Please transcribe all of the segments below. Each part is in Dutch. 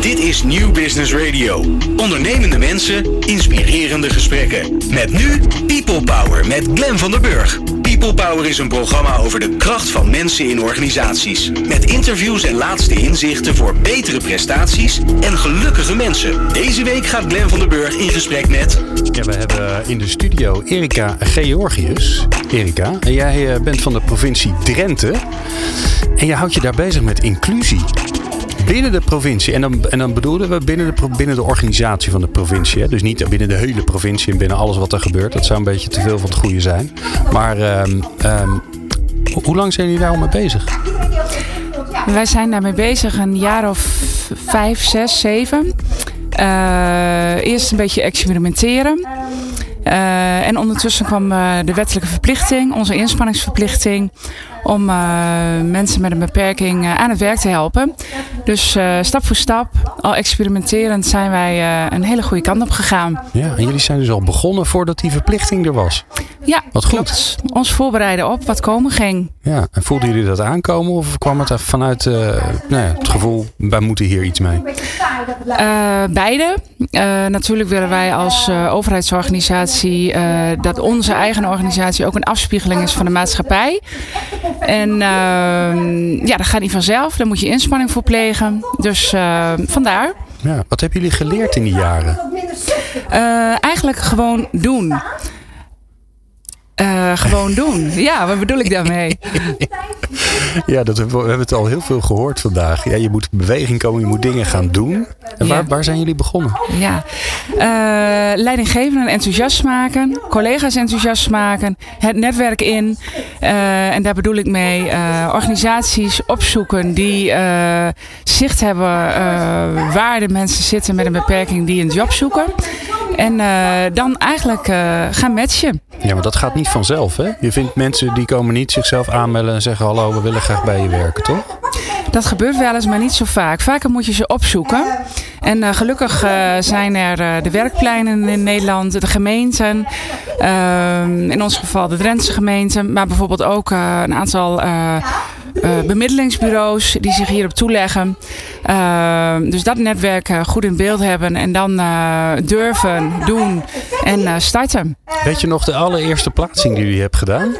Dit is New Business Radio. Ondernemende mensen, inspirerende gesprekken. Met nu People Power met Glen van der Burg. People Power is een programma over de kracht van mensen in organisaties. Met interviews en laatste inzichten voor betere prestaties en gelukkige mensen. Deze week gaat Glen van der Burg in gesprek met... We hebben in de studio Erika Georgius. Erika, jij eh, bent van de provincie Drenthe. En je houdt je daar bezig met inclusie. Binnen de provincie. En dan, en dan bedoelen we binnen de, binnen de organisatie van de provincie. Hè? Dus niet binnen de hele provincie en binnen alles wat er gebeurt. Dat zou een beetje te veel van het goede zijn. Maar ehm, ehm, ho- hoe lang zijn jullie daar al mee bezig? Wij zijn daarmee bezig een jaar of vijf, zes, zeven. Eh, eerst een beetje experimenteren. Eh, en ondertussen kwam eh, de wettelijke verplichting, onze inspanningsverplichting, om eh, mensen met een beperking aan het werk te helpen. Dus stap voor stap, al experimenterend, zijn wij een hele goede kant op gegaan. Ja, en jullie zijn dus al begonnen voordat die verplichting er was. Ja, Wat goed. klopt. Ons voorbereiden op wat komen ging. Ja, en voelden jullie dat aankomen of kwam het vanuit nou ja, het gevoel, wij moeten hier iets mee? Beide. Natuurlijk willen wij als eh, eh, dat onze eigen organisatie ook een afspiegeling is van de maatschappij. En eh, ja, dat gaat niet vanzelf. Daar moet je inspanning voor plegen. Dus eh, vandaar. Ja, wat hebben jullie geleerd in die jaren? Eh, eigenlijk gewoon doen. Eh, gewoon doen. Ja, wat bedoel ik daarmee? Ja, dat, we we hebben het al heel veel gehoord vandaag. Ja, je moet in beweging komen, je moet dingen gaan doen. En waar, Ja. waar zijn jullie begonnen? Ja, Eh leidinggevenden enthousiast maken, collega's enthousiast maken, het netwerk in. Eh, en daar bedoel ik mee organisaties opzoeken die zicht hebben waar de mensen zitten met een beperking die een job zoeken. En eh, dan eigenlijk eh, gaan matchen. Ja, maar dat gaat niet vanzelf, hè? Je vindt mensen die komen niet zichzelf aanmelden en zeggen... hallo, we willen graag bij je werken, toch? Dat gebeurt wel eens, maar niet zo vaak. Vaker moet je ze opzoeken. En eh, gelukkig zijn er eh, de werkpleinen in Nederland, de gemeenten. ehm, in ons geval de Drentse gemeente. Maar bijvoorbeeld ook eh, een aantal eh, bemiddelingsbureaus die zich hierop toeleggen. Ehm, dus dat netwerk eh, goed in beeld hebben. En dan eh, durven, doen en starten. Weet je nog de allereerste plaatsing die jullie hebt gedaan?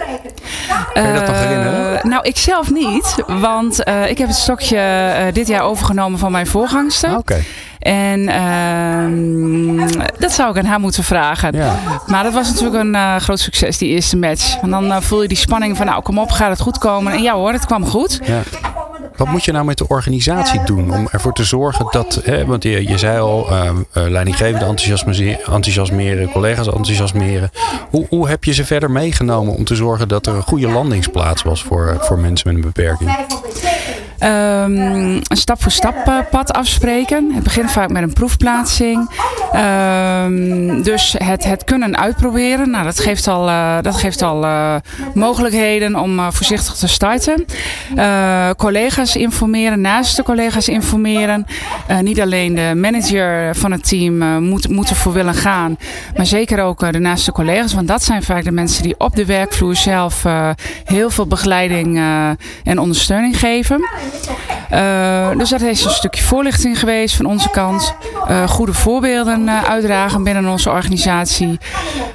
Kan je dat nog herinneren? Nou, ik zelf niet. Want ik heb het stokje dit jaar overgenomen van mijn voorgangster. Ah, Oké, En ehm, dat zou ik aan haar moeten vragen. ja. Maar dat was natuurlijk een eh, groot succes, die eerste match. Want dan eh, voel je die spanning van, nou kom op, gaat het goed komen? En ja hoor, het kwam goed. ja. Wat moet je nou met de organisatie doen om ervoor te zorgen dat... Hè, want je, je zei al, eh, eh, leidinggevende enthousiasme- enthousiasmeren, collega's enthousiasmeren. Hoe, hoe heb je ze verder meegenomen om te zorgen dat er een goede landingsplaats was voor, voor mensen met een beperking? Ehm, een stap voor stap pad afspreken. Het begint vaak met een proefplaatsing. Ehm, dus het, het kunnen uitproberen. Nou, dat geeft al, eh, dat geeft al eh, mogelijkheden om eh, voorzichtig te starten. Collega's informeren, naast de collega's informeren. Niet alleen de manager van het team moet, moet ervoor willen gaan. Maar zeker ook de naaste collega's. Want dat zijn vaak de mensen die op de werkvloer zelf heel veel begeleiding en ondersteuning geven. Eh, dus dat is een stukje voorlichting geweest van onze kant. Eh, goede voorbeelden eh, uitdragen binnen onze organisatie.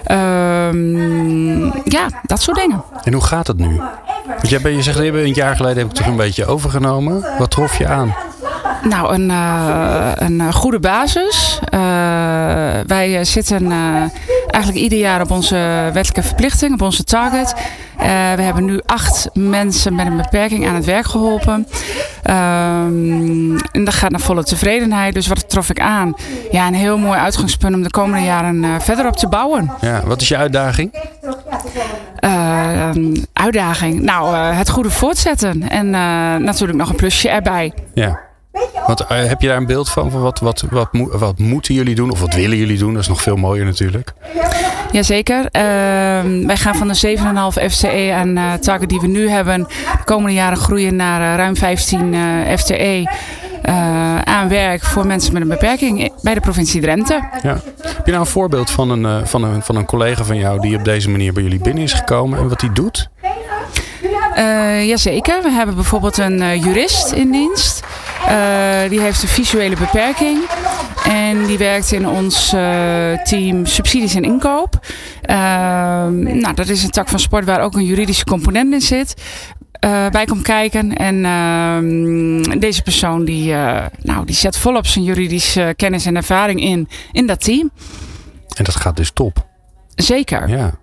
Ehm, ja, dat soort dingen. En hoe gaat het nu? Want jij bent, je zegt, een jaar geleden heb ik toch een beetje overgenomen. Wat trof je aan? Nou, een, een goede basis. Wij zitten eigenlijk ieder jaar op onze wettelijke verplichting, op onze target. Eh, we hebben nu acht mensen met een beperking aan het werk geholpen. Ehm, en dat gaat naar volle tevredenheid. Dus wat trof ik aan? Ja, een heel mooi uitgangspunt om de komende jaren eh, verder op te bouwen. Ja, wat is je uitdaging? Eh, een uitdaging. Nou, het goede voortzetten. En natuurlijk nog een plusje erbij. Ja. Want eh, heb je daar een beeld van? van wat, wat, wat, moet- wat moeten jullie doen? Of wat willen jullie doen? Dat is nog veel mooier natuurlijk. Jazeker. Ehm wij gaan van de 7,5 FTE aan eh target die we nu hebben de komende jaren groeien naar eh, ruim 15 eh, FTE eh, aan werk voor mensen met een beperking bij de provincie Drenthe. Ja. Heb je nou een voorbeeld van een, van, een, van een collega van jou die op deze manier bij jullie binnen is gekomen en wat die doet? Eh jazeker. We hebben bijvoorbeeld een eh, jurist in dienst. Die heeft een visuele beperking. En die werkt in ons team subsidies en inkoop. Ehm, nou, dat is een tak van sport waar ook een juridische component in zit. bij komt kijken. En ehm, deze persoon die, nou, die zet volop zijn juridische kennis en ervaring in, in dat team. En dat gaat dus top. Zeker. Ja.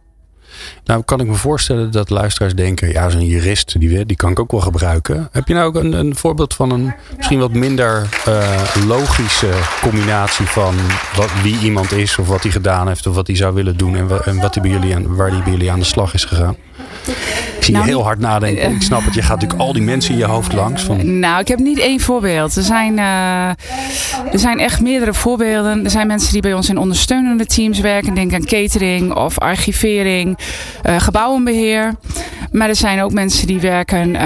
Nou, kan ik me voorstellen dat luisteraars denken: ja, zo'n jurist, die, die kan ik ook wel gebruiken. Heb je nou ook een, een voorbeeld van een misschien wat minder uh, logische combinatie van wat, wie iemand is, of wat hij gedaan heeft, of wat hij zou willen doen en, en wat hij bij jullie aan, waar hij bij jullie aan de slag is gegaan? Ik zie je nou, heel hard nadenken. Ik snap het, je gaat natuurlijk al die mensen in je hoofd langs. Van... Nou, ik heb niet één voorbeeld. Er zijn, uh, er zijn echt meerdere voorbeelden. Er zijn mensen die bij ons in ondersteunende teams werken. Denk aan catering of archivering, uh, gebouwenbeheer. Maar er zijn ook mensen die werken uh,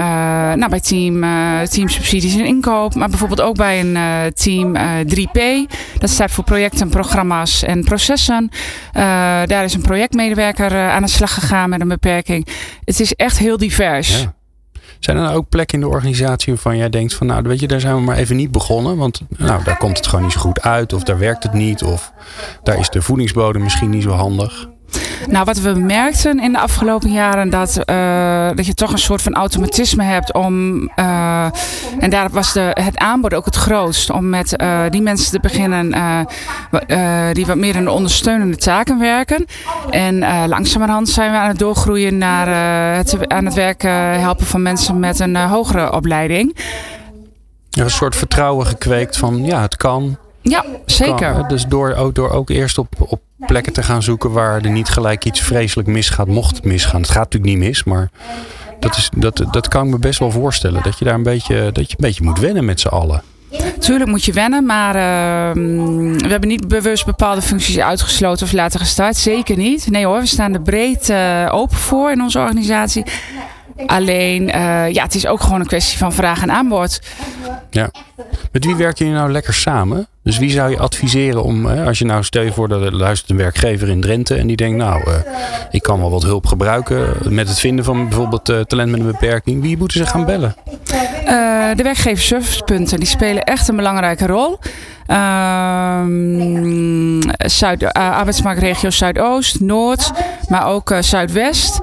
nou, bij team, team subsidies en inkoop. Maar bijvoorbeeld ook bij een team 3P. Dat staat voor projecten, programma's en processen. daar is een projectmedewerker aan de slag gegaan met een beperking. Het is echt heel divers. Zijn er nou ook plekken in de organisatie waarvan jij denkt van nou weet je, daar zijn we maar even niet begonnen. Want nou, daar komt het gewoon niet zo goed uit. Of daar werkt het niet. Of daar is de voedingsbodem misschien niet zo handig. Nou, wat we merkten in de afgelopen jaren, dat, uh, dat je toch een soort van automatisme hebt om, uh, en daar was de, het aanbod ook het grootst, om met uh, die mensen te beginnen die wat meer in de ondersteunende taken werken. En langzamerhand zijn we aan het doorgroeien naar het aan het werk helpen van mensen met een hogere opleiding. Een soort vertrouwen gekweekt van ja, het kan. Ja, zeker. Dus door ook, door ook eerst op, op plekken te gaan zoeken waar er niet gelijk iets vreselijk misgaat, mocht het misgaan. Het gaat natuurlijk niet mis, maar dat, is, dat, dat kan ik me best wel voorstellen. Dat je daar een beetje, dat je een beetje moet wennen met z'n allen. Tuurlijk moet je wennen, maar uh, we hebben niet bewust bepaalde functies uitgesloten of laten gestart. Zeker niet. Nee hoor, we staan er breed uh, open voor in onze organisatie. Alleen, uh, ja, het is ook gewoon een kwestie van vraag en aanbod. Ja. Met wie werk je nou lekker samen? Dus wie zou je adviseren om, als je nou stel je voor dat er luistert een werkgever in Drenthe en die denkt, nou, uh, ik kan wel wat hulp gebruiken met het vinden van bijvoorbeeld uh, talent met een beperking. Wie moeten ze gaan bellen? Uh, de werkgeverservicepunten, die spelen echt een belangrijke rol. Um, Zuid, arbeidsmarktregio Zuidoost, Noord, maar ook Zuidwest.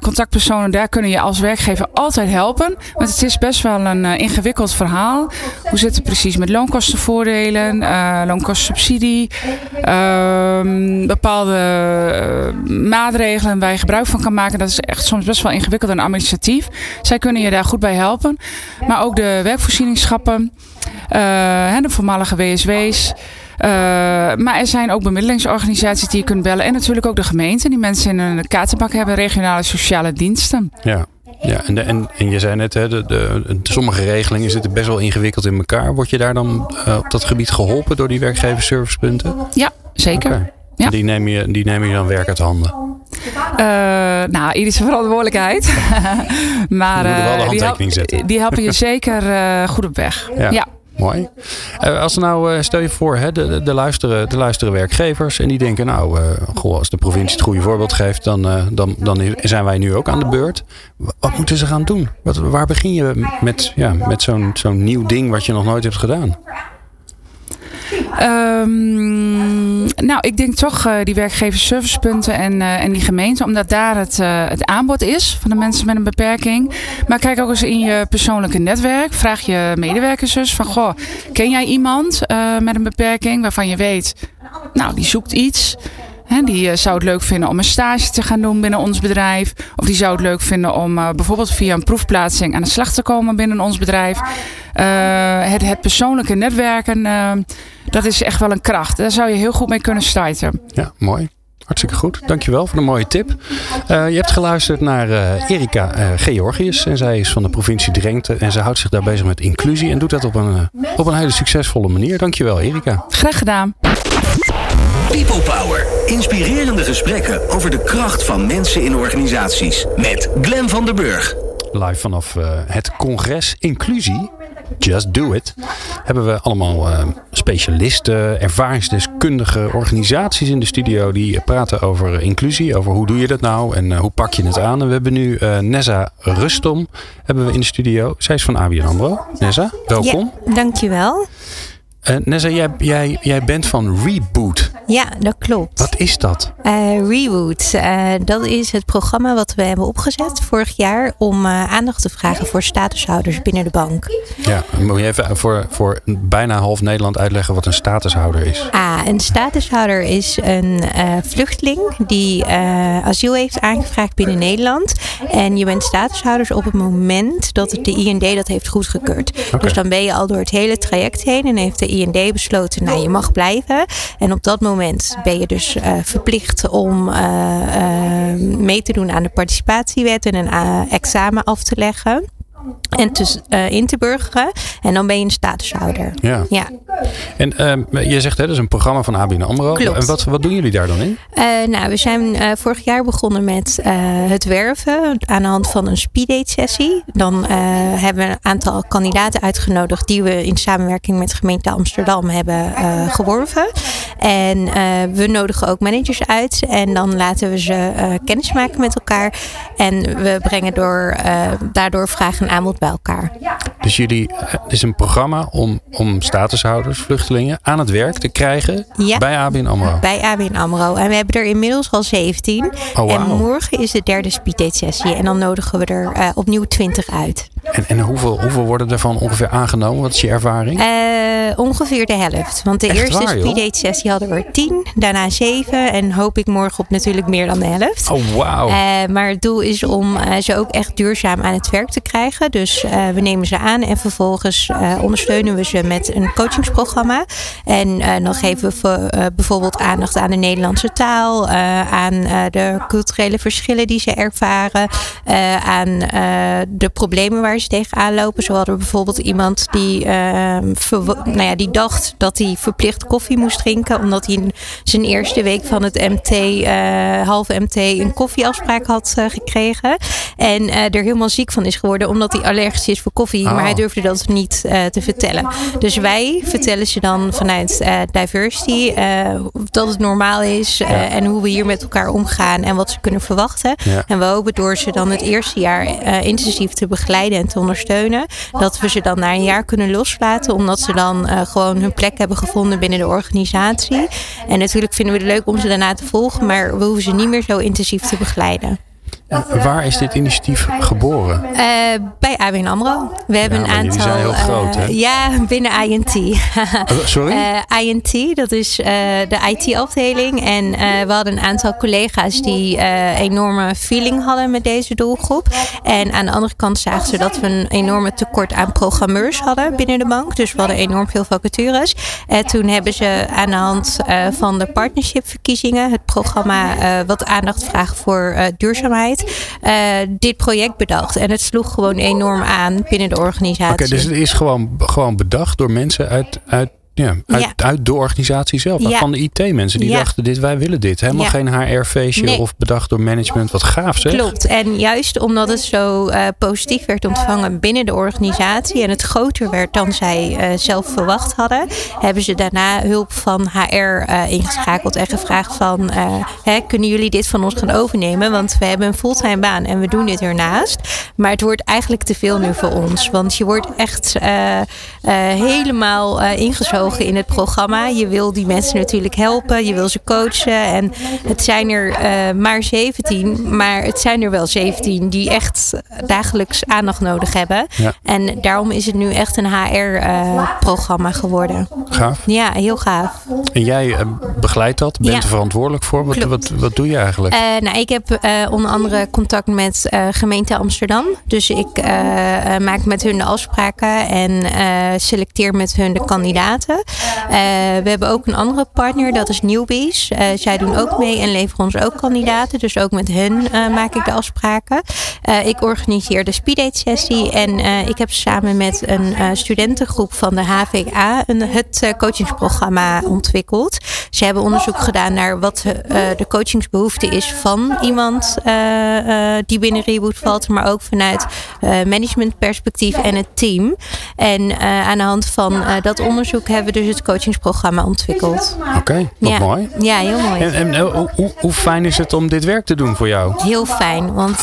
Contactpersonen, daar kunnen je als werkgever altijd helpen. Want het is best wel een ingewikkeld verhaal. Hoe zit het precies met loonkostenvoordelen, loonkostensubsidie, ehm, bepaalde maatregelen waar je gebruik van kan maken. Dat is echt soms best wel ingewikkeld en administratief. Zij kunnen je daar goed bij helpen. Maar ook de werkvoorzieningschappen. Uh, de voormalige WSW's. Maar er zijn ook bemiddelingsorganisaties die je kunt bellen. En natuurlijk ook de gemeente. Die mensen in een kaartenbak hebben. Regionale sociale diensten. Ja. Ja, en, de, en, en je zei net, hè, de, de, sommige regelingen zitten best wel ingewikkeld in elkaar. Word je daar dan uh, op dat gebied geholpen door die werkgeversservicepunten? Ja, zeker. Okay. Ja. Die, neem je, die neem je dan werk uit handen? Uh, nou, iedere verantwoordelijkheid. maar uh, die, help, die, helpen je zeker uh, goed op weg. ja. ja. Mooi. Uh, als er nou, uh, stel je voor, hè, de, de, luisteren, de luisteren werkgevers en die denken, nou, uh, goh, als de provincie het goede voorbeeld geeft, dan, dan, dan zijn wij nu ook aan de beurt. Wat moeten ze gaan doen? Waar begin je met, ja, met zo'n zo'n nieuw ding wat je nog nooit hebt gedaan? Um, nou, ik denk toch uh, die werkgeversservicepunten en, uh, en die gemeente, omdat daar het, uh, het aanbod is van de mensen met een beperking. Maar kijk ook eens in je persoonlijke netwerk. Vraag je medewerkers dus van, goh, ken jij iemand met een beperking waarvan je weet, nou, die zoekt iets. Die zou het leuk vinden om een stage te gaan doen binnen ons bedrijf. Of die zou het leuk vinden om uh, bijvoorbeeld via een proefplaatsing aan de slag te komen binnen ons bedrijf. Uh, het, het, persoonlijke netwerken, uh, dat is echt wel een kracht. Daar zou je heel goed mee kunnen starten. Ja, mooi. Hartstikke goed. Dankjewel voor de mooie tip. Uh, je hebt geluisterd naar uh, Erika uh, Georgius. En zij is van de provincie Drenthe. En ze houdt zich daar bezig met inclusie. En doet dat op een, op een hele succesvolle manier. Dankjewel Erika. Graag gedaan. People Power. Inspirerende gesprekken over de kracht van mensen in organisaties. Met Glen van der Burg. Live vanaf het congres Inclusie Just Do It, hebben we allemaal uh, specialisten, ervaringsdeskundige organisaties in de studio die praten over inclusie, over hoe doe je dat nou en uh, hoe pak je het aan. En we hebben nu uh, Nessa Rustom hebben we in de studio. Zij is van ABN AMRO. Nessa, welkom. Ja, dankjewel. Uh, Nessa, jij, jij, jij bent van Reboot. Ja, dat klopt. Wat is dat? Uh, Reboot, uh, dat is het programma wat we hebben opgezet vorig jaar om aandacht te vragen voor statushouders binnen de bank. Ja, moet je even voor, voor bijna half Nederland uitleggen wat een statushouder is? Ah, een statushouder is een vluchteling die asiel heeft aangevraagd binnen Nederland. En je bent statushouders op het moment dat de IND dat heeft goedgekeurd. Okay. Dus dan ben je al door het hele traject heen en heeft de IND besloten, nou je mag blijven. En op dat moment ben je dus uh, verplicht om uh, uh, mee te doen aan de participatiewet en een examen af te leggen. En te, uh, in te burgeren. En dan ben je een statushouder. Ja. ja. En uh, je zegt hè, dat is een programma van ABN AMRO. Klopt. En wat, wat doen jullie daar dan in? Uh, nou, we zijn vorig jaar begonnen met het werven aan de hand van een speeddate sessie. Dan hebben we een aantal kandidaten uitgenodigd die we in samenwerking met de gemeente Amsterdam hebben geworven. En we nodigen ook managers uit. En dan laten we ze kennis maken met elkaar. En we brengen door, daardoor vragen en aanbod bij elkaar. Dus jullie, het is een programma om, om statushouders, vluchtelingen aan het werk te krijgen ja, bij ABN AMRO? Bij ABN AMRO. En we hebben er inmiddels al 17. Oh, wow. En morgen is de derde speeddate sessie. En dan nodigen we er uh, opnieuw 20 uit. En, en hoeveel, hoeveel worden ervan ongeveer aangenomen? Wat is je ervaring? Uh, ongeveer de helft. Want de Echt eerste waar, joh? speeddate sessie hadden we er 10. Daarna 7. En hoop ik morgen op natuurlijk meer dan de helft. Oh, wauw. Uh, maar het doel is om ze ook echt duurzaam aan het werk te krijgen. Dus we nemen ze aan en vervolgens ondersteunen we ze met een coachingsprogramma. En dan geven we voor, bijvoorbeeld aandacht aan de Nederlandse taal, aan de culturele verschillen die ze ervaren, aan de problemen waar ze tegenaan lopen. Zo hadden we bijvoorbeeld iemand die, nou ja, die dacht dat hij verplicht koffie moest drinken, omdat hij in zijn eerste week van het MT, halve MT, een koffieafspraak had gekregen. En er helemaal ziek van is geworden, omdat hij allergisch is voor koffie, Oh. maar hij durfde dat niet uh, te vertellen. Dus wij vertellen ze dan vanuit uh, diversity uh, dat het normaal is Ja. en hoe we hier met elkaar omgaan en wat ze kunnen verwachten. Ja. En we hopen door ze dan het eerste jaar intensief te begeleiden te ondersteunen, dat we ze dan na een jaar kunnen loslaten, omdat ze dan gewoon hun plek hebben gevonden binnen de organisatie. En natuurlijk vinden we het leuk om ze daarna te volgen, maar we hoeven ze niet meer zo intensief te begeleiden. Waar is dit initiatief geboren? Uh, bij ABN AMRO. We hebben Ja, een aantal... jullie zijn heel groot, hè? ja, binnen INT. Oh, sorry? Uh, INT, dat is de IT-afdeling. En we hadden een aantal collega's die enorme feeling hadden met deze doelgroep. En aan de andere kant zagen ze dat we een enorme tekort aan programmeurs hadden binnen de bank. Dus we hadden enorm veel vacatures. En toen hebben ze aan de hand van de partnershipverkiezingen... het programma wat aandacht vraagt voor duurzaamheid... Uh, dit project bedacht. En het sloeg gewoon enorm aan binnen de organisatie. Oké, dus het is gewoon, gewoon bedacht door mensen uit, uit, ja, uit, Ja. uit de organisatie zelf. Ja. Van de IT-mensen die Ja. dachten, dit, wij willen dit. Helemaal geen HR-feestje Nee. of bedacht door management. Wat gaaf zeg. Klopt. En juist omdat het zo uh, positief werd ontvangen binnen de organisatie en het groter werd dan zij uh, zelf verwacht hadden, hebben ze daarna hulp van HR uh, ingeschakeld en gevraagd van hè, kunnen jullie dit van ons gaan overnemen? Want we hebben een fulltime baan en we doen dit ernaast. Maar het wordt eigenlijk te veel nu voor ons. Want je wordt echt helemaal ingezogen in het programma. Je wil die mensen natuurlijk helpen. Je wil ze coachen. En het zijn er uh, maar 17. Maar het zijn er wel 17 die echt dagelijks aandacht nodig hebben. Ja. En daarom is het nu echt een HR-programma uh, geworden. Gaaf. Ja, heel gaaf. En jij uh, begeleidt dat, bent Ja. er verantwoordelijk voor. Wat, wat, wat doe je eigenlijk? Nou, ik heb onder andere contact met gemeente Amsterdam. Dus ik maak met hun de afspraken en selecteer met hun de kandidaten. Uh, we hebben ook een andere partner, dat is Newbies. Uh, zij doen ook mee en leveren ons ook kandidaten. Dus ook met hen uh, maak ik de afspraken. Ik organiseer de speeddate sessie en ik heb samen met een studentengroep van de HVA een, het coachingsprogramma ontwikkeld. Ze hebben onderzoek gedaan naar wat de coachingsbehoefte is van iemand die binnen Reboot valt, maar ook vanuit managementperspectief en het team. En aan de hand van dat onderzoek hebben we dus het coachingsprogramma ontwikkeld. Oké, wat mooi. Ja, heel mooi. En, en hoe, hoe, fijn is het om dit werk te doen voor jou? Heel fijn, want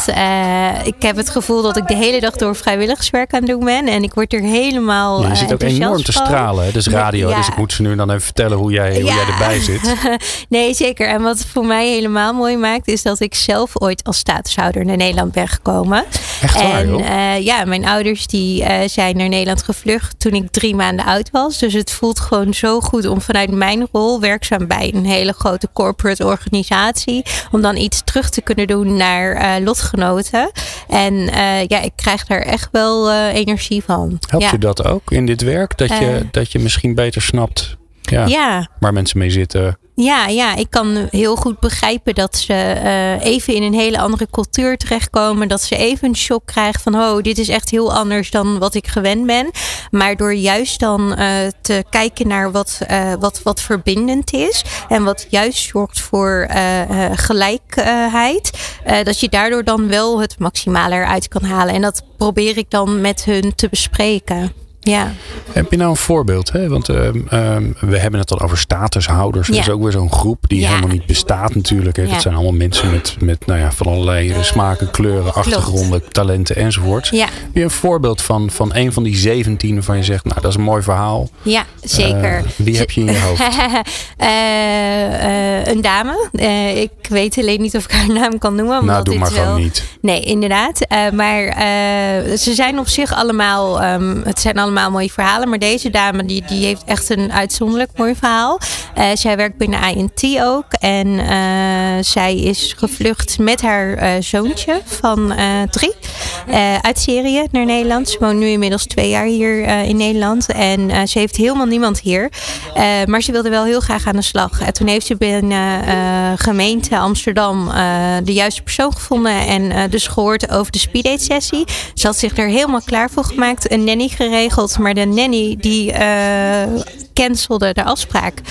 ik heb het gevoel dat ik de hele dag door vrijwilligerswerk aan het doen ben. En ik word er helemaal. je zit ook enorm te stralen. Dus radio. Dus ik moet ze nu dan even vertellen hoe jij, hoe jij erbij zit. nee, zeker. En wat voor mij helemaal mooi maakt, is dat ik zelf ooit als statushouder naar Nederland ben gekomen. Echt waar, en uh, ja, mijn ouders die uh, zijn naar Nederland gevlucht toen ik drie maanden oud was. Dus het voelt gewoon zo goed om vanuit mijn rol werkzaam bij een hele grote corporate organisatie. Om dan iets terug te kunnen doen naar uh, lotgenoten. En ja, ik krijg daar echt wel energie van. Helpt ja. je dat ook in dit werk? Dat je, dat je misschien beter snapt ja, ja. waar mensen mee zitten? Ja, ja, ik kan heel goed begrijpen dat ze uh, even in een hele andere cultuur terechtkomen. Dat ze even een shock krijgen van, oh, dit is echt heel anders dan wat ik gewend ben. Maar door juist dan uh, te kijken naar wat, uh, wat, wat verbindend is. En wat juist zorgt voor gelijkheid. dat je daardoor dan wel het maximale eruit kan halen. En dat probeer ik dan met hun te bespreken. Ja. Heb je nou een voorbeeld? Hè? Want uh, we hebben het al over statushouders. Dat is ook weer zo'n groep die helemaal niet bestaat natuurlijk. Hè? Dat zijn allemaal mensen met, met nou ja, van allerlei smaken, kleuren, achtergronden, talenten enzovoort. Ja. Heb je een voorbeeld van, van een van die 17 waarvan je zegt, nou dat is een mooi verhaal. Ja, zeker. Uh, wie heb je in je hoofd? uh, een dame. ik weet alleen niet of ik haar naam kan noemen. Nou, doe maar wel... gewoon niet. Nee, inderdaad. maar ze zijn op zich allemaal, um, het zijn allemaal mooie verhalen. Maar deze dame die, die heeft echt een uitzonderlijk mooi verhaal. Uh, zij werkt binnen INT ook. En uh, zij is gevlucht met haar uh, zoontje van drie. uit Syrië naar Nederland. Ze woont nu inmiddels twee jaar hier in Nederland. En ze heeft helemaal niemand hier. maar ze wilde wel heel graag aan de slag. En toen heeft ze binnen gemeente Amsterdam de juiste persoon gevonden. En dus gehoord over de speeddate sessie. Ze had zich er helemaal klaar voor gemaakt. Een nanny geregeld maar de nanny die uh, cancelde de afspraak.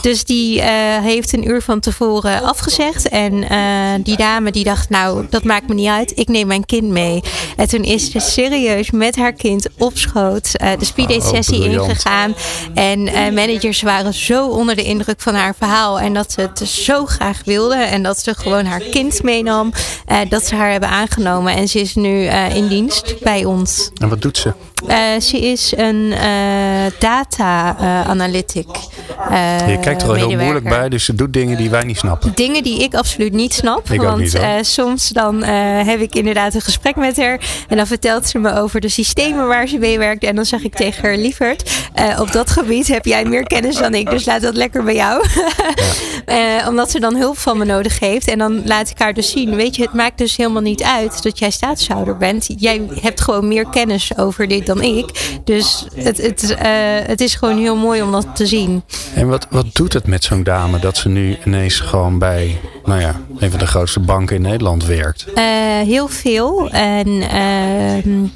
Dus die uh, heeft een uur van tevoren afgezegd. En uh, die dame die dacht, nou, dat maakt me niet uit. Ik neem mijn kind mee. En toen is ze serieus met haar kind op schoot de speeddate oh, sessie ingegaan. En managers waren zo onder de indruk van haar verhaal. En dat ze het zo graag wilde. En dat ze gewoon haar kind meenam. dat ze haar hebben aangenomen. En ze is nu in dienst bij ons. En wat doet ze? Uh, ze is een uh, uh, je kijkt er al heel moeilijk bij, dus ze doet dingen die wij niet snappen. Dingen die ik absoluut niet snap. Ik want niet, soms dan heb ik inderdaad een gesprek met haar. En dan vertelt ze me over de systemen waar ze mee werkt. En dan zeg ik tegen haar, lieverd, op dat gebied heb jij meer kennis dan ik. Dus laat dat lekker bij jou. ja. omdat ze dan hulp van me nodig heeft. En dan laat ik haar dus zien. Weet je, het maakt dus helemaal niet uit dat jij staatshouder bent. Jij hebt gewoon meer kennis over dit dan ik. Dus het, het, het is gewoon heel mooi om dat te zien. En wat, wat doet het met zo'n dame dat ze nu ineens gewoon bij nou ja, een van de grootste banken in Nederland werkt? Uh, heel veel. En uh,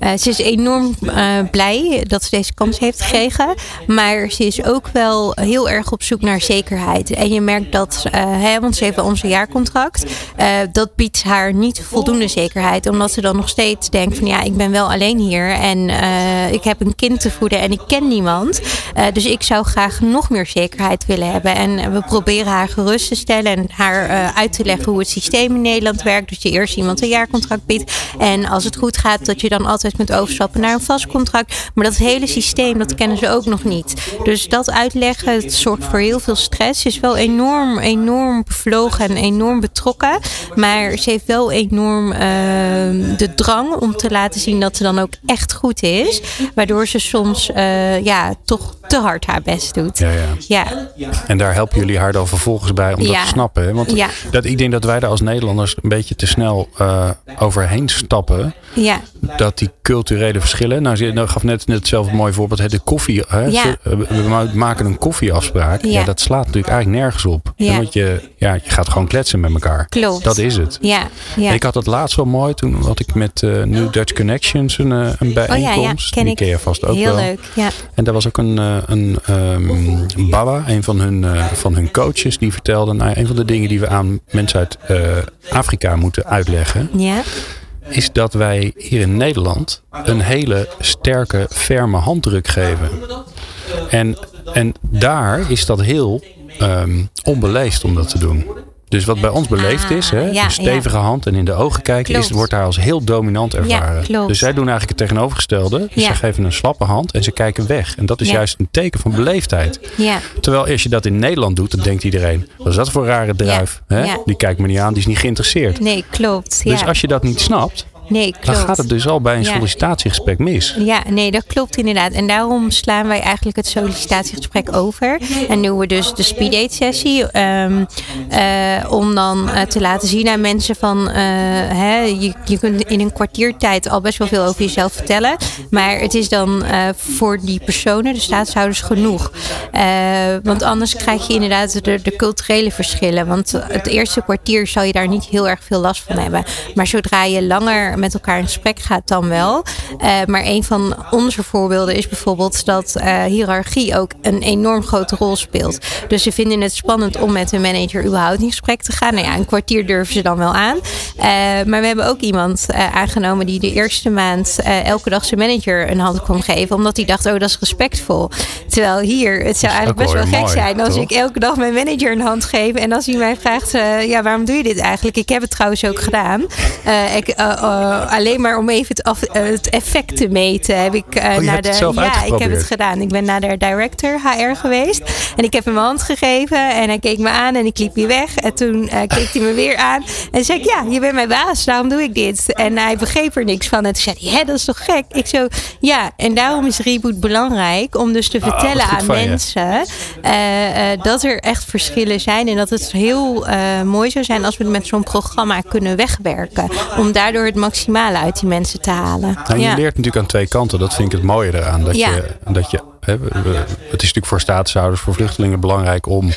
uh, ze is enorm uh, blij dat ze deze kans heeft gekregen. Maar ze is ook wel heel erg op zoek naar zekerheid. En je merkt dat, uh, hè, want ze heeft onze jaarcontract. dat biedt haar niet voldoende zekerheid. Omdat ze dan nog steeds denkt van ja, ik ben wel alleen hier. En ik heb een kind te voeden en ik ken niemand. dus ik zou graag nog meer zekerheid willen hebben. En we proberen haar gerust te stellen en haar uit te leggen hoe het systeem in Nederland werkt. Dus je eerst iemand een jaarcontract biedt. En als het goed gaat, dat je dan altijd met overstappen naar een vast contract. Maar dat hele systeem, dat kennen ze ook nog niet. Dus dat uitleggen, het zorgt voor heel veel stress. Ze is wel enorm, enorm bevlogen en enorm betrokken. Maar ze heeft wel enorm uh, de drang om te laten zien dat ze dan ook echt goed is. Waardoor ze soms uh, ja, toch te hard haar best doet. Ja, ja. ja. En daar helpen jullie haar dan vervolgens bij om dat te snappen. Hè? Want ja. dat, ik denk dat wij daar als Nederlanders een beetje te snel uh, overheen stappen. Ja. Dat die culturele verschillen. Nou, je nou, gaf net, net zelf een mooi voorbeeld. De koffie. Hè? Ja. We maken een koffieafspraak. Ja. ja. dat slaat natuurlijk eigenlijk nergens op. Ja. Want je, ja, je gaat gewoon kletsen met elkaar. Klopt. Dat is het. Ja. ja. Ik had het laatst wel mooi. Toen had ik met uh, New Dutch Connections een, een bijeenkomst. Oh, ja, ja. Ken die ik. ken je vast ook Heel wel. leuk. Ja. En daar was ook een een um, Baba, een van hun, van hun coaches, die vertelde... Nou, een van de dingen die we aan mensen uit Afrika moeten uitleggen... Ja is dat wij hier in Nederland een hele sterke, ferme handdruk geven. En, en daar is dat heel um, onbeleefd om dat te doen. Dus wat bij ons beleefd is, hè, ah, een stevige hand en in de ogen kijken, is, wordt daar als heel dominant ervaren. dus zij doen eigenlijk het tegenovergestelde. Dus ze geven een slappe hand en ze kijken weg. En dat is juist een teken van beleefdheid. Terwijl als je dat in Nederland doet, dan denkt iedereen: wat is dat voor een rare druif? Hè? Die kijkt me niet aan, die is niet geïnteresseerd. Nee, klopt. Dus als je dat niet snapt, Nee, klopt. Dan gaat het dus al bij een sollicitatiegesprek mis. Ja, nee, dat klopt inderdaad. En daarom slaan wij eigenlijk het sollicitatiegesprek over. En doen we dus de speeddate sessie. Um, uh, om dan uh, te laten zien aan mensen van... Uh, hè, je, je kunt in een kwartiertijd al best wel veel over jezelf vertellen. Maar het is dan voor die personen, de staatshouders, genoeg. want anders krijg je inderdaad de, de culturele verschillen. Want het eerste kwartier zal je daar niet heel erg veel last van hebben. Maar zodra je langer met elkaar in gesprek gaat, dan wel. Uh, maar een van onze voorbeelden is bijvoorbeeld dat uh, hiërarchie ook een enorm grote rol speelt. Dus ze vinden het spannend om met een manager überhaupt in gesprek te gaan. Nou ja, een kwartier durven ze dan wel aan. Uh, maar we hebben ook iemand aangenomen die de eerste maand elke dag zijn manager een hand kon geven. Omdat hij dacht, oh dat is respectvol. Terwijl hier, het zou eigenlijk best wel gek zijn als ik elke dag mijn manager een hand geef. En als hij mij vraagt, ja waarom doe je dit eigenlijk? Ik heb het trouwens ook gedaan. ik, uh, alleen maar om even het, af, uh, het, effect te meten, heb ik uh, naar de. ja, ik heb het gedaan. Ik ben naar de director HR geweest. En ik heb hem mijn hand gegeven. En hij keek me aan en ik liep weer weg. En toen keek hij me weer aan. En zei ik: Ja, je bent mijn baas, daarom doe ik dit. En hij begreep er niks van. En toen zei hij: dat is toch gek? Ik zo: Ja, en daarom is Reboot belangrijk om dus te ah, vertellen aan mensen dat er echt verschillen zijn. En dat het heel mooi zou zijn als we met zo'n programma kunnen wegwerken. Om daardoor het maximale uit die mensen te halen. Nou, je leert natuurlijk aan twee kanten. Dat vind ik het mooie eraan. Dat je, dat je, hè, het is natuurlijk voor statushouders, voor vluchtelingen belangrijk om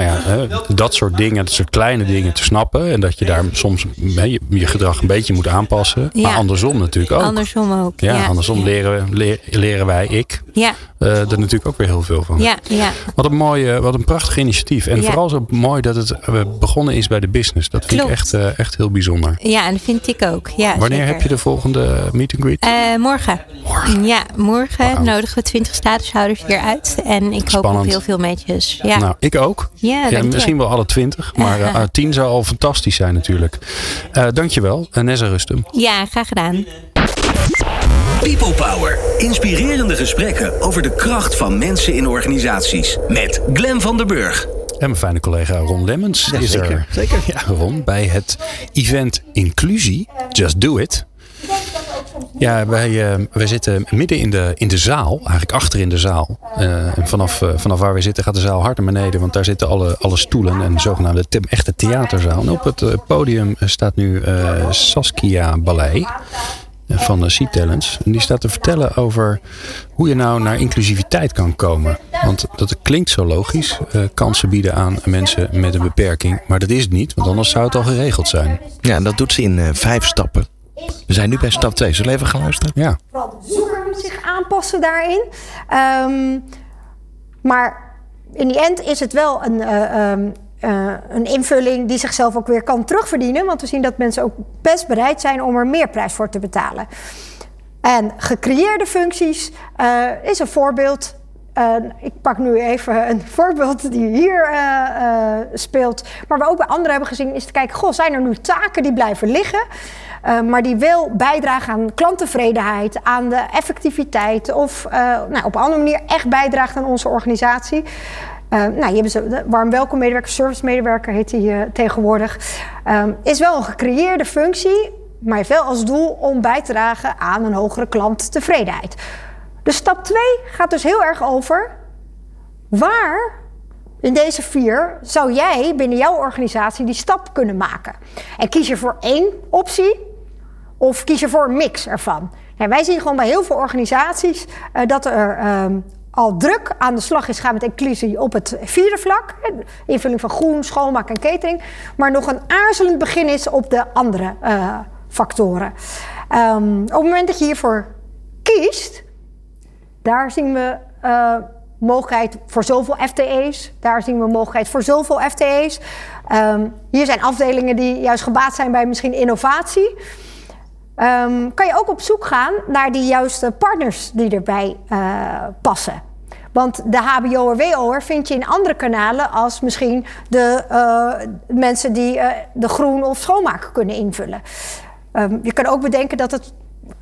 nou ja, dat soort dingen, dat soort kleine dingen te snappen. En dat je daar soms je, je gedrag een beetje moet aanpassen. Maar andersom natuurlijk ook. Andersom ook. Ja, andersom leren, leren wij, ik, ja. Uh, er natuurlijk ook weer heel veel van. Ja, ja. Wat een mooie, wat een prachtig initiatief. En vooral zo mooi dat het eh, begonnen is bij de business. Dat vind ik echt, uh, echt heel bijzonder. Ja, en dat vind ik ook. Ja, Wanneer heb je de volgende meet and greet? morgen. Morgen. Ja, morgen nodigen we 20 statushouders hier uit. En ik hoop op heel veel metjes. Ja. Nou, ik ook. Ja, ja misschien wel alle 20. Maar 10 zou al fantastisch zijn natuurlijk. dankjewel, Nessa Rustum. Ja, graag gedaan. People Power. Inspirerende gesprekken over de kracht van mensen in organisaties. Met Glen van der Burg. En mijn fijne collega Ron Lemmens is zeker, er. Zeker. Ja, Ron, bij het event Inclusie. Just Do It. Ja, wij, uh, wij zitten midden in de, in de zaal, eigenlijk achter in de zaal. Uh, en vanaf, uh, vanaf waar wij zitten gaat de zaal hard naar beneden, want daar zitten alle, alle stoelen en de zogenaamde te, echte theaterzaal. En op het podium staat nu Saskia Ballet van Sea Talents. En die staat te vertellen over hoe je nou naar inclusiviteit kan komen. Want dat klinkt zo logisch. Kansen bieden aan mensen met een beperking. Maar dat is het niet, want anders zou het al geregeld zijn. Ja, dat doet ze in vijf stappen. We zijn nu bij stap 2. Zullen we even gaan luisteren? Ja. Vooral de zoeker moet zich aanpassen daarin. Um, maar in die end is het wel een, uh, um, uh, een invulling die zichzelf ook weer kan terugverdienen. Want we zien dat mensen ook best bereid zijn om er meer prijs voor te betalen. En gecreëerde functies uh, is een voorbeeld. Uh, ik pak nu even een voorbeeld die hier speelt. Maar we ook bij anderen hebben gezien is te kijken... Goh, zijn er nu taken die blijven liggen... maar die wil bijdragen aan klanttevredenheid, aan de effectiviteit of nou, op een andere manier echt bijdraagt aan onze organisatie. Uh, nou, hebben ze warm welkom medewerker, service medewerker heet die uh, tegenwoordig. Is wel een gecreëerde functie, maar heeft wel als doel om bij te dragen aan een hogere klanttevredenheid. Dus stap 2 gaat dus heel erg over waar in deze vier zou jij binnen jouw organisatie die stap kunnen maken. En kies je voor één optie of kies je voor een mix ervan. En wij zien gewoon bij heel veel organisaties uh, dat er ehm, al druk aan de slag is gaan met inclusie op het vierde vlak. Invulling van groen, schoonmaak en catering. Maar nog een aarzelend begin is op de andere uh, factoren. Um, op het moment dat je hiervoor kiest, daar zien we mogelijkheid voor zoveel FTE's. Daar zien we mogelijkheid voor zoveel FTE's. Ehm, hier zijn afdelingen die juist gebaat zijn bij misschien innovatie. Ehm, kan je ook op zoek gaan naar die juiste partners die erbij uh, passen. Want de HBO'er, WO'er vind je in andere kanalen als misschien de uh, mensen die de groen of schoonmaken kunnen invullen. Um, je kan ook bedenken dat, het,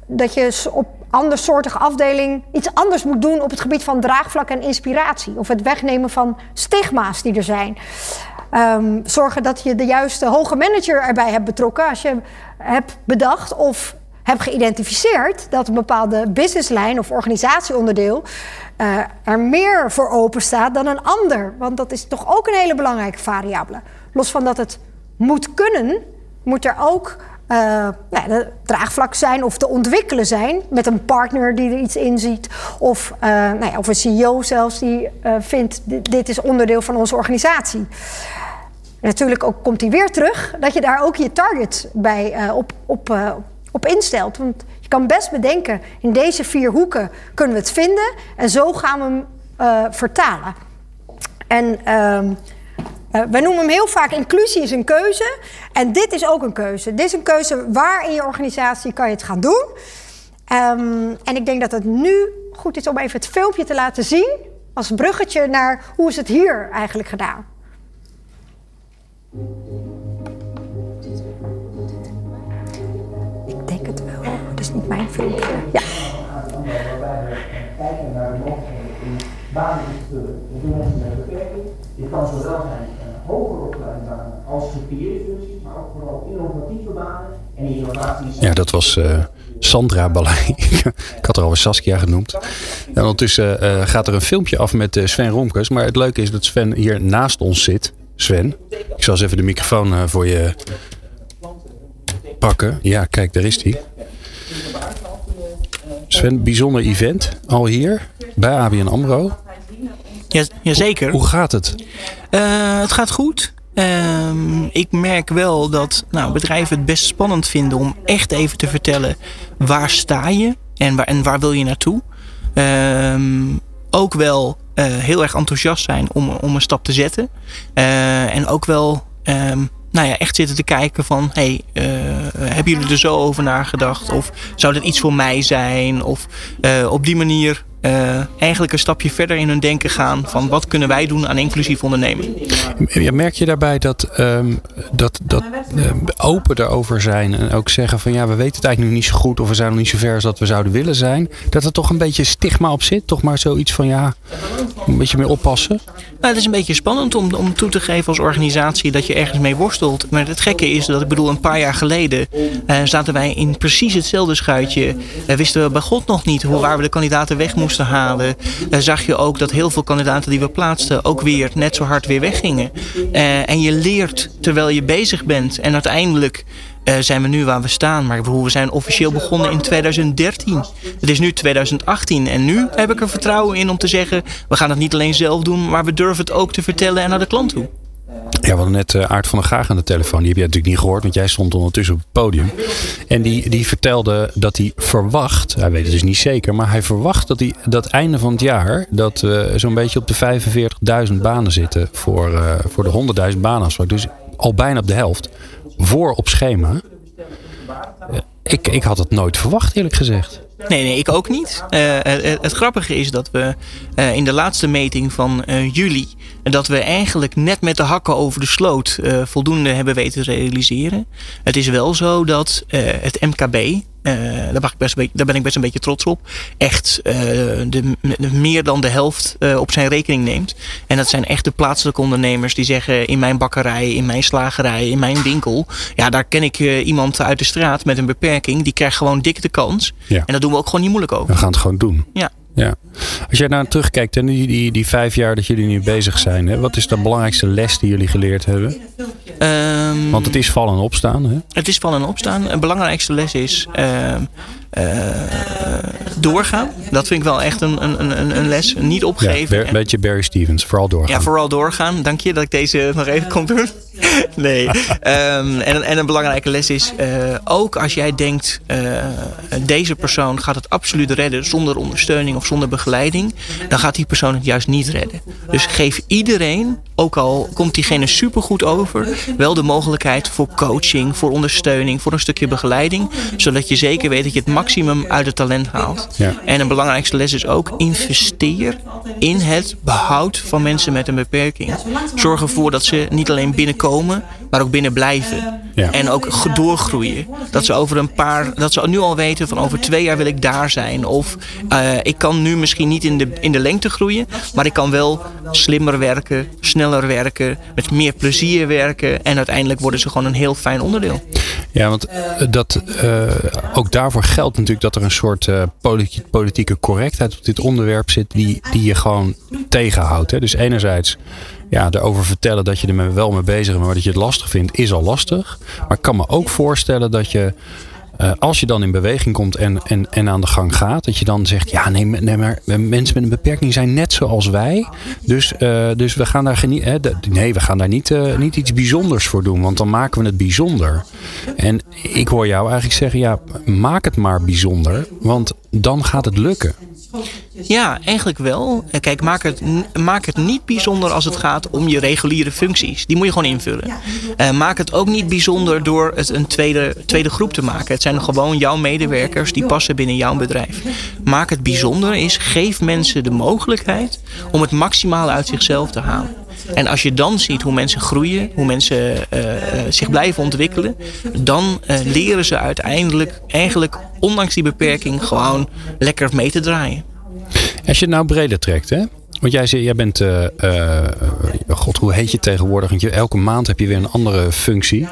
dat je op andersoortige afdeling iets anders moet doen op het gebied van draagvlak en inspiratie. Of het wegnemen van stigma's die er zijn. Um, zorgen dat je de juiste hoge manager erbij hebt betrokken als je hebt bedacht of hebt geïdentificeerd dat een bepaalde businesslijn of organisatieonderdeel uh, er meer voor open staat dan een ander. Want dat is toch ook een hele belangrijke variabele. Los van dat het moet kunnen, moet er ook uh, nou, de draagvlak zijn of te ontwikkelen zijn met een partner die er iets in ziet. Of, uh, nou ja, of een CEO zelfs die uh, vindt dit, is onderdeel van onze organisatie. Natuurlijk ook komt hij weer terug dat je daar ook je target bij op, op, op instelt. Want je kan best bedenken, in deze vier hoeken kunnen we het vinden en zo gaan we hem vertalen. En uh, wij noemen hem heel vaak inclusie is een keuze. En dit is ook een keuze. Dit is een keuze waar in je organisatie kan je het gaan doen. Um, en ik denk dat het nu goed is om even het filmpje te laten zien. Als bruggetje naar hoe is het hier eigenlijk gedaan. Ik denk het wel. Het is niet mijn filmpje. Ja. Kijken naar de mogelijkheden in banen met beperking. Dit kan zowel zijn hoger opgeleide banen als maar ook vooral innovatieve banen en innovaties. Ja, dat was uh, Sandra Balai. ik had er alweer Saskia genoemd. En ondertussen uh, gaat er een filmpje af met uh, Sven Romkes. Maar het leuke is dat Sven hier naast ons zit. Sven, ik zal eens even de microfoon voor je pakken. Ja, kijk, daar is hij. Sven, bijzonder event al hier bij ABN AMRO. Ja, jazeker. Hoe, hoe gaat het? Uh, het gaat goed. Uh, ik merk wel dat nou, bedrijven het best spannend vinden om echt even te vertellen waar sta je en waar, en waar wil je naartoe. Uh, ook wel uh, heel erg enthousiast zijn om, om een stap te zetten. Uh, en ook wel um, nou ja, echt zitten te kijken van... hey, uh, hebben jullie er zo over nagedacht? Of zou dit iets voor mij zijn? Of uh, op die manier uh, eigenlijk een stapje verder in hun denken gaan... van wat kunnen wij doen aan inclusief ondernemen? Ja, merk je daarbij dat, um, dat, dat uh, open erover zijn... en ook zeggen van ja, we weten het eigenlijk nog niet zo goed... of we zijn nog niet zo ver als dat we zouden willen zijn... dat er toch een beetje stigma op zit? Toch maar zoiets van ja, een beetje meer oppassen? Nou, het is een beetje spannend om, om toe te geven als organisatie... dat je ergens mee worstelt. Maar het gekke is dat ik bedoel, een paar jaar geleden... Uh, zaten wij in precies hetzelfde schuitje. Wisten we bij God nog niet hoe waar we de kandidaten weg moesten moesten halen, zag je ook dat heel veel kandidaten die we plaatsten ook weer net zo hard weer weggingen. Uh, en je leert terwijl je bezig bent. En uiteindelijk uh, zijn we nu waar we staan. Maar we zijn officieel begonnen in 2013. Het is nu 2018 en nu heb ik er vertrouwen in om te zeggen... we gaan het niet alleen zelf doen, maar we durven het ook te vertellen en naar de klant toe. Ja, we hadden net uh, Aart van der Gaag aan de telefoon. Die heb jij natuurlijk niet gehoord, want jij stond ondertussen op het podium. En die, die vertelde dat hij verwacht, hij weet het dus niet zeker, maar hij verwacht dat hij dat einde van het jaar, dat we uh, zo'n beetje op de 45.000 banen zitten voor, uh, voor de 100.000 banen. Dus al bijna op de helft. Voor op schema. Ik, ik had het nooit verwacht, eerlijk gezegd. Nee, nee, ik ook niet. Het, grappige is dat we in de laatste meting van juli... dat we eigenlijk net met de hakken over de sloot voldoende hebben weten te realiseren. Het is wel zo dat het MKB... daar, mag ik best beetje, daar ben ik best een beetje trots op. Echt de, de, meer dan de helft op zijn rekening neemt. En dat zijn echt de plaatselijke ondernemers die zeggen... in mijn bakkerij, in mijn slagerij, in mijn winkel... ja, daar ken ik iemand uit de straat met een beperking. Die krijgt gewoon dik de kans. Ja. En dat doen we ook gewoon niet moeilijk over. We gaan het gewoon doen. Ja. Ja. Als jij nou terugkijkt en die, die, die vijf jaar dat jullie nu bezig zijn, hè, wat is de belangrijkste les die jullie geleerd hebben? Um, Want het is vallen en opstaan. Hè? Het is vallen en opstaan. De belangrijkste les is uh, uh, doorgaan. Dat vind ik wel echt een, een, een les. Niet opgeven. Ja, een beetje Barry Stevens. Vooral doorgaan. Ja, vooral doorgaan. Dank je dat ik deze nog even kon doen. nee. Ehm, en, en een belangrijke les is uh, ook als jij denkt: uh, deze persoon gaat het absoluut redden zonder ondersteuning of zonder begeleiding, dan gaat die persoon het juist niet redden. Dus geef iedereen, ook al komt diegene supergoed over, wel de mogelijkheid voor coaching, voor ondersteuning, voor een stukje begeleiding, zodat je zeker weet dat je het maximum uit het talent haalt. Ja. En een belangrijkste les is ook: investeer in het behoud van mensen met een beperking. Zorg ervoor dat ze niet alleen binnenkomen, maar ook binnen blijven. Ja. En ook doorgroeien. Dat ze over een paar, dat ze nu al weten van over twee jaar wil ik daar zijn. Of uh, ik kan nu misschien niet in de, in de lengte groeien, maar ik kan wel slimmer werken, sneller werken, met meer plezier werken. En uiteindelijk worden ze gewoon een heel fijn onderdeel. Ja, want dat, uh, ook daarvoor geldt natuurlijk dat er een soort uh, politieke, politieke correctheid op dit onderwerp zit die, die je gewoon tegenhoudt. Hè? Dus enerzijds ja, erover vertellen dat je er wel mee bezig bent, maar dat je het lastig vindt, is al lastig. Maar ik kan me ook voorstellen dat je, uh, als je dan in beweging komt en, en, en aan de gang gaat, dat je dan zegt: Ja, nee, nee maar mensen met een beperking zijn net zoals wij. Dus, uh, dus we gaan daar genie- nee, we gaan daar niet, uh, niet iets bijzonders voor doen, want dan maken we het bijzonder. En ik hoor jou eigenlijk zeggen: Ja, maak het maar bijzonder, want dan gaat het lukken. Ja, eigenlijk wel. Kijk, maak het, maak het niet bijzonder als het gaat om je reguliere functies. Die moet je gewoon invullen. Uh, maak het ook niet bijzonder door het een tweede, tweede groep te maken. Het zijn gewoon jouw medewerkers die passen binnen jouw bedrijf. Maak het bijzonder is, geef mensen de mogelijkheid om het maximale uit zichzelf te halen. En als je dan ziet hoe mensen groeien, hoe mensen uh, zich blijven ontwikkelen, dan leren ze uiteindelijk eigenlijk, ondanks die beperking, gewoon lekker mee te draaien. Als je het nou breder trekt, hè? Want jij, zei, jij bent, god, hoe heet je tegenwoordig? Want je, elke maand heb je weer een andere functie.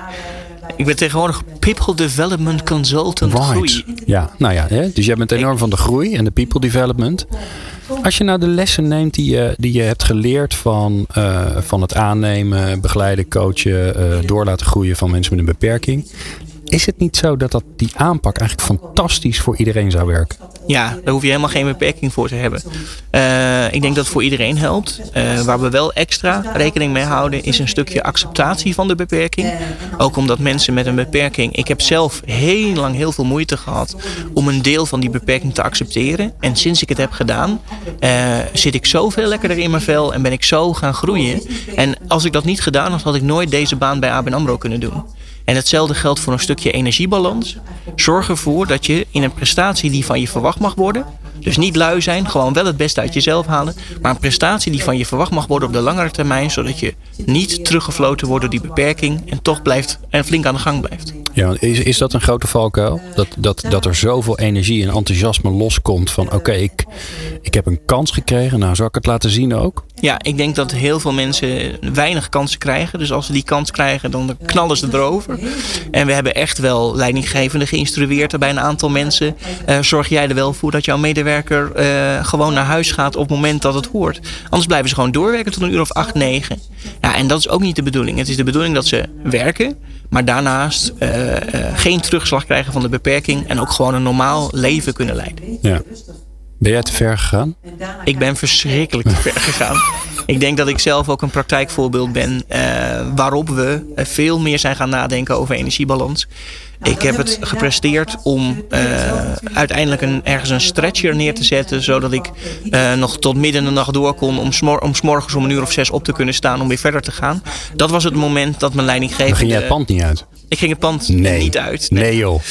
Ik ben tegenwoordig People Development Consultant right. groei. Ja, nou ja, hè? dus jij bent enorm van de groei en de people development. Als je nou de lessen neemt die je, die je hebt geleerd van, uh, van het aannemen, begeleiden, coachen, uh, door laten groeien van mensen met een beperking. Is het niet zo dat, dat die aanpak eigenlijk fantastisch voor iedereen zou werken? Ja, daar hoef je helemaal geen beperking voor te hebben. Uh, ik denk dat het voor iedereen helpt. Uh, waar we wel extra rekening mee houden is een stukje acceptatie van de beperking. Ook omdat mensen met een beperking... Ik heb zelf heel lang heel veel moeite gehad om een deel van die beperking te accepteren. En sinds ik het heb gedaan uh, zit ik zoveel lekkerder in mijn vel en ben ik zo gaan groeien. En als ik dat niet gedaan had, had ik nooit deze baan bij ABN AMRO kunnen doen. En hetzelfde geldt voor een stukje energiebalans. Zorg ervoor dat je in een prestatie die van je verwacht mag worden. Dus niet lui zijn, gewoon wel het beste uit jezelf halen. Maar een prestatie die van je verwacht mag worden op de langere termijn. Zodat je niet teruggefloten wordt door die beperking. En toch blijft en flink aan de gang blijft. Ja, is, is dat een grote valkuil? Dat, dat, dat er zoveel energie en enthousiasme loskomt van oké, ik, ik heb een kans gekregen. Nou, zal ik het laten zien ook? Ja, ik denk dat heel veel mensen weinig kansen krijgen. Dus als ze die kans krijgen, dan knallen ze erover. En we hebben echt wel leidinggevenden geïnstrueerd bij een aantal mensen. Uh, zorg jij er wel voor dat jouw medewerker uh, gewoon naar huis gaat op het moment dat het hoort. Anders blijven ze gewoon doorwerken tot een uur of acht, negen. Ja, en dat is ook niet de bedoeling. Het is de bedoeling dat ze werken, maar daarnaast uh, geen terugslag krijgen van de beperking. En ook gewoon een normaal leven kunnen leiden. Ja. Ben jij te ver gegaan? Ik ben verschrikkelijk te ver gegaan. Ik denk dat ik zelf ook een praktijkvoorbeeld ben uh, waarop we veel meer zijn gaan nadenken over energiebalans. Ik heb het gepresteerd om uh, uiteindelijk een, ergens een stretcher neer te zetten. Zodat ik uh, nog tot midden in de nacht door kon. Om, smor om s'morgens om een uur of zes op te kunnen staan om weer verder te gaan. Dat was het moment dat mijn leidinggevende... Dan ging jij het pand niet uit? Ik ging het pand nee. niet uit. Nee, nee joh.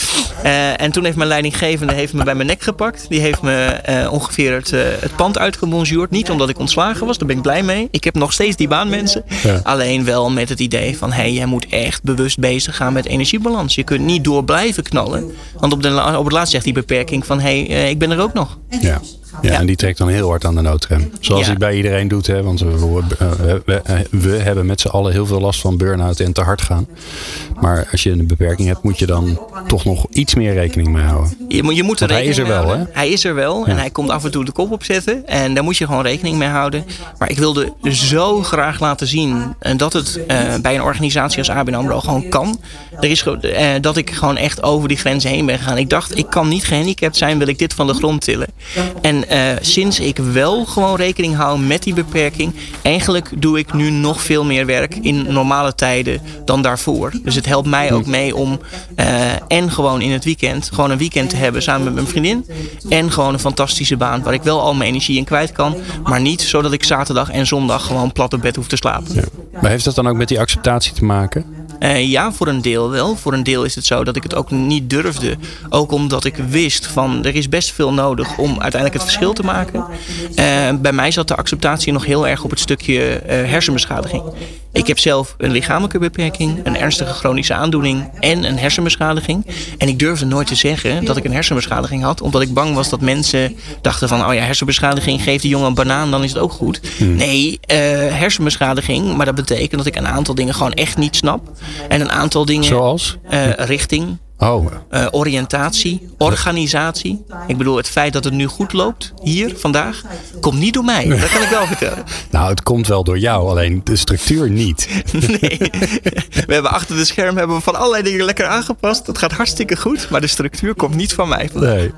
Uh, en toen heeft mijn leidinggevende heeft me bij mijn nek gepakt. Die heeft me uh, ongeveer het, uh, het pand uitgebonjourd. Niet omdat ik ontslagen was, daar ben ik blij mee. Ik heb nog steeds die baan, mensen. Ja. Alleen wel met het idee van... hé, hey, jij moet echt bewust bezig gaan met energiebalans. Je kunt niet door blijven knallen. Want op, de, op het laatst zegt die beperking van... hé, hey, ik ben er ook nog. Ja. Ja, ja, en die trekt dan heel hard aan de noodrem. Zoals ja. hij bij iedereen doet. Hè? Want we, we, we, we hebben met z'n allen heel veel last van burn-out en te hard gaan. Maar als je een beperking hebt, moet je dan toch nog iets meer rekening mee houden. Je, moet, je moet er Want hij is er wel, hè? Hij is er wel. Ja. En hij komt af en toe de kop opzetten. En daar moet je gewoon rekening mee houden. Maar ik wilde zo graag laten zien dat het uh, bij een organisatie als ABN AMRO gewoon kan. Er is, uh, dat ik gewoon echt over die grenzen heen ben gegaan. Ik dacht, ik kan niet gehandicapt zijn, wil ik dit van de grond tillen. En En uh, sinds ik wel gewoon rekening hou met die beperking, eigenlijk doe ik nu nog veel meer werk in normale tijden dan daarvoor. Dus het helpt mij ook mee om uh, en gewoon in het weekend gewoon een weekend te hebben samen met mijn vriendin. En gewoon een fantastische baan waar ik wel al mijn energie in kwijt kan. Maar niet zodat ik zaterdag en zondag gewoon plat op bed hoef te slapen. Maar heeft dat dan ook met die acceptatie te maken? Uh, ja, voor een deel wel. Voor een deel is het zo dat ik het ook niet durfde. Ook omdat ik wist van er is best veel nodig om uiteindelijk het verschil te maken. Uh, bij mij zat de acceptatie nog heel erg op het stukje uh, hersenbeschadiging. Ik heb zelf een lichamelijke beperking, een ernstige chronische aandoening en een hersenbeschadiging. En ik durfde nooit te zeggen dat ik een hersenbeschadiging had, omdat ik bang was dat mensen dachten van, oh ja, hersenbeschadiging, geef die jongen een banaan, dan is het ook goed. Hmm. Nee, uh, hersenbeschadiging, maar dat betekent dat ik een aantal dingen gewoon echt niet snap. En een aantal dingen. Zoals? Uh, richting. Oh. Uh, oriëntatie, organisatie. Ik bedoel, het feit dat het nu goed loopt, hier, vandaag, komt niet door mij. Dat kan ik wel vertellen. Nou, het komt wel door jou, alleen de structuur niet. nee. We hebben achter de scherm hebben we van allerlei dingen lekker aangepast. Dat gaat hartstikke goed, maar de structuur komt niet van mij. Nee. Nou,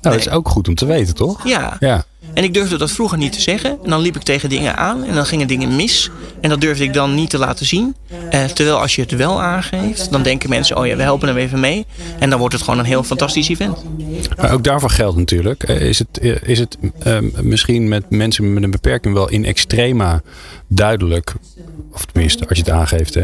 dat is ook goed om te weten, toch? Ja. ja. En ik durfde dat vroeger niet te zeggen. En dan liep ik tegen dingen aan en dan gingen dingen mis. En dat durfde ik dan niet te laten zien. Uh, terwijl als je het wel aangeeft, dan denken mensen: oh ja, we helpen hem even mee. En dan wordt het gewoon een heel fantastisch event. Maar ook daarvoor geldt natuurlijk. Is het, is het uh, misschien met mensen met een beperking wel in extrema duidelijk, of tenminste als je het aangeeft, hè,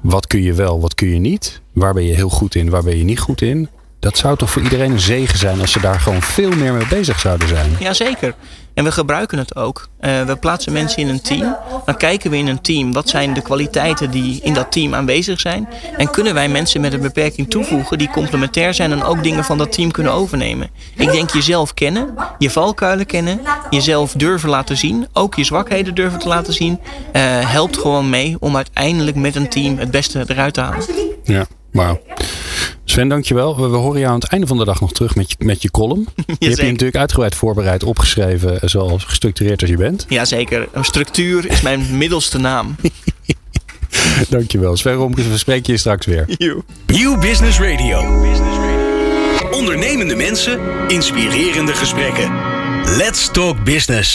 wat kun je wel, wat kun je niet? Waar ben je heel goed in, waar ben je niet goed in? Dat zou toch voor iedereen een zegen zijn als ze daar gewoon veel meer mee bezig zouden zijn. Jazeker. En we gebruiken het ook. Uh, we plaatsen mensen in een team. Dan kijken we in een team wat zijn de kwaliteiten die in dat team aanwezig zijn. En kunnen wij mensen met een beperking toevoegen die complementair zijn en ook dingen van dat team kunnen overnemen. Ik denk jezelf kennen, je valkuilen kennen, jezelf durven laten zien, ook je zwakheden durven te laten zien. Uh, helpt gewoon mee om uiteindelijk met een team het beste eruit te halen. Ja, wauw. Sven, dankjewel. We, we horen jou aan het einde van de dag nog terug met je, met je column. Je hebt je natuurlijk uitgebreid voorbereid, opgeschreven, zoals gestructureerd als je bent. Jazeker. Structuur is mijn middelste naam. dankjewel. Sven Romkes, we spreken je straks weer. You. New Business Radio. Ondernemende mensen, inspirerende gesprekken. Let's talk business.